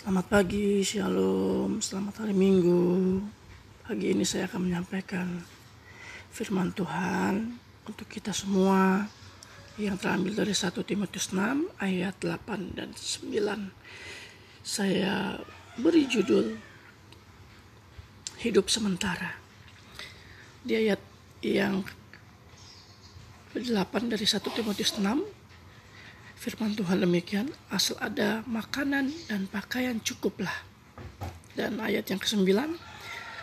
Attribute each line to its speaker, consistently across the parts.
Speaker 1: Selamat pagi, shalom, selamat hari Minggu. Pagi ini saya akan menyampaikan firman Tuhan untuk kita semua yang terambil dari 1 Timotius 6 ayat 8 dan 9. Saya beri judul Hidup Sementara. Di ayat yang 8 dari 1 Timotius 6 Firman Tuhan demikian, asal ada makanan dan pakaian cukuplah. Dan ayat yang ke-9,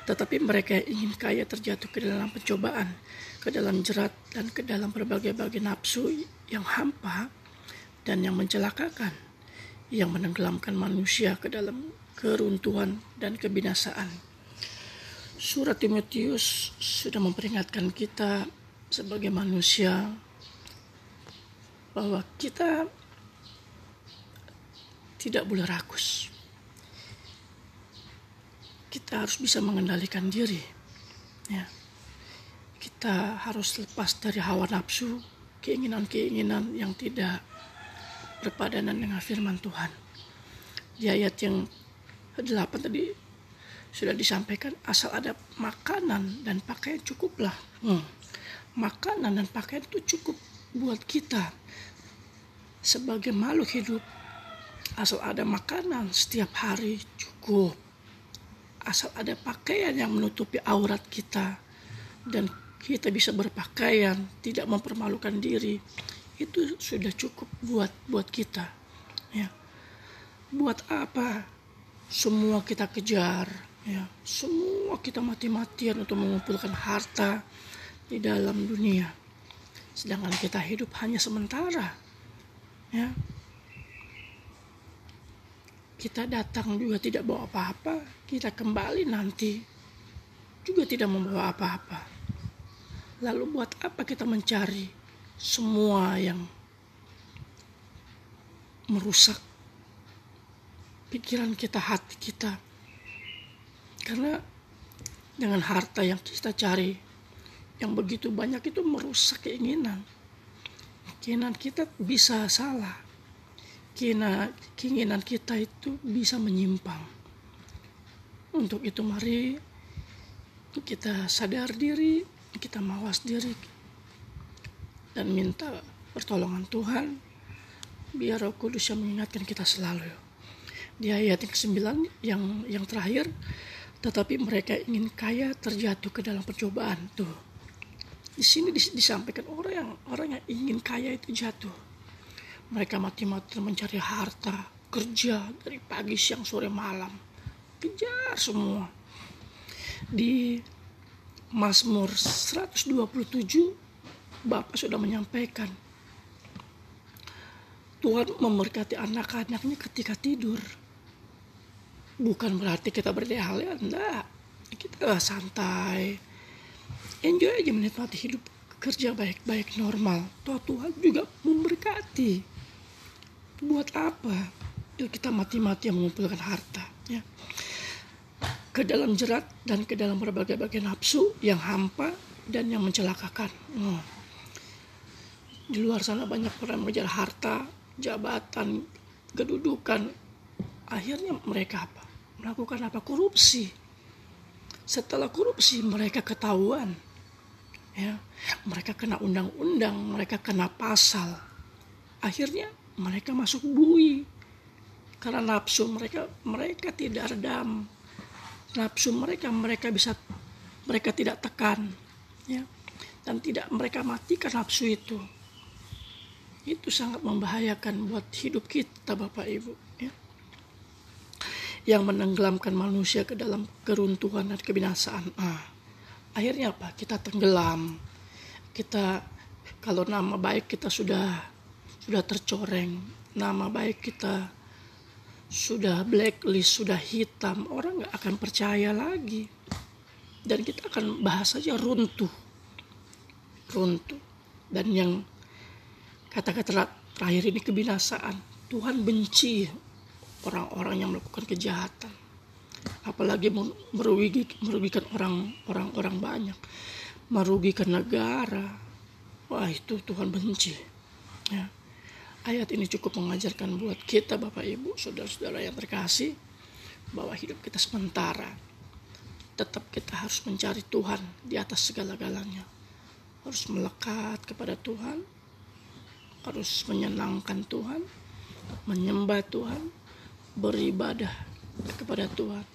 Speaker 1: tetapi mereka yang ingin kaya terjatuh ke dalam pencobaan, ke dalam jerat, dan ke dalam berbagai-bagai nafsu yang hampa dan yang mencelakakan, yang menenggelamkan manusia ke dalam keruntuhan dan kebinasaan. Surat Timotius sudah memperingatkan kita sebagai manusia bahwa kita tidak boleh rakus. Kita harus bisa mengendalikan diri. Ya. Kita harus lepas dari hawa nafsu, keinginan-keinginan yang tidak berpadanan dengan firman Tuhan. Di ayat yang 8 tadi sudah disampaikan asal ada makanan dan pakaian cukuplah. Hmm. Makanan dan pakaian itu cukup buat kita sebagai makhluk hidup. Asal ada makanan setiap hari cukup. Asal ada pakaian yang menutupi aurat kita. Dan kita bisa berpakaian tidak mempermalukan diri. Itu sudah cukup buat buat kita ya. Buat apa? Semua kita kejar ya. Semua kita mati-matian untuk mengumpulkan harta di dalam dunia sedangkan kita hidup hanya sementara ya. Kita datang juga tidak bawa apa-apa kita kembali nanti juga tidak membawa apa-apa. Lalu buat apa kita mencari semua yang merusak pikiran kita hati kita? Karena dengan harta yang kita cari yang begitu banyak itu merusak keinginan. Keinginan kita bisa salah. Keinginan, kita itu bisa menyimpang. Untuk itu mari kita sadar diri kita mawas diri dan minta pertolongan Tuhan biar Roh Kudus yang mengingatkan kita selalu. Di ayat yang ke-9 yang yang terakhir tetapi mereka ingin kaya terjatuh ke dalam percobaan. Tuh di sini disampaikan orang yang orang yang ingin kaya itu jatuh. Mereka mati-mati mencari harta, kerja dari pagi, siang, sore, malam. Kejar semua. Di Mazmur 127 Bapak sudah menyampaikan Tuhan memberkati anak-anaknya ketika tidur. Bukan berarti kita berdehal enggak. Kita santai, enjoy aja menikmati hidup kerja baik-baik normal. Toh Tuhan juga memberkati. Buat apa? Yuk kita mati-mati yang mengumpulkan harta ya. Ke dalam jerat dan ke dalam berbagai-bagai nafsu yang hampa dan yang mencelakakan. Oh. di luar sana banyak orang mengejar harta jabatan kedudukan. Akhirnya mereka apa? Melakukan apa? Korupsi. Setelah korupsi mereka ketahuan ya mereka kena undang-undang mereka kena pasal. Akhirnya mereka masuk bui. Karena nafsu mereka mereka tidak redam. Nafsu mereka mereka bisa mereka tidak tekan ya. Dan tidak mereka matikan nafsu itu. Itu sangat membahayakan buat hidup kita Bapak Ibu ya. Yang menenggelamkan manusia ke dalam keruntuhan dan kebinasaan ah akhirnya apa? Kita tenggelam. Kita kalau nama baik kita sudah sudah tercoreng. Nama baik kita sudah blacklist sudah hitam. Orang nggak akan percaya lagi. Dan kita akan bahas saja runtuh. Runtuh. Dan yang kata-kata terakhir ini kebinasaan. Tuhan benci orang-orang yang melakukan kejahatan apalagi merugi, merugikan orang orang orang banyak merugikan negara wah itu Tuhan benci ya ayat ini cukup mengajarkan buat kita Bapak Ibu saudara-saudara yang terkasih bahwa hidup kita sementara. Tetap kita harus mencari Tuhan di atas segala-galanya. Harus melekat kepada Tuhan. Harus menyenangkan Tuhan. Menyembah Tuhan. Beribadah kepada Tuhan.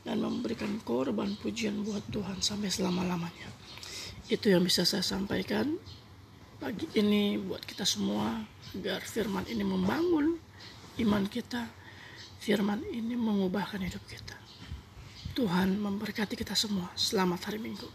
Speaker 1: Dan memberikan korban pujian buat Tuhan sampai selama-lamanya. Itu yang bisa saya sampaikan pagi ini buat kita semua agar firman ini membangun iman kita firman ini mengubahkan hidup kita Tuhan memberkati kita semua selamat hari Minggu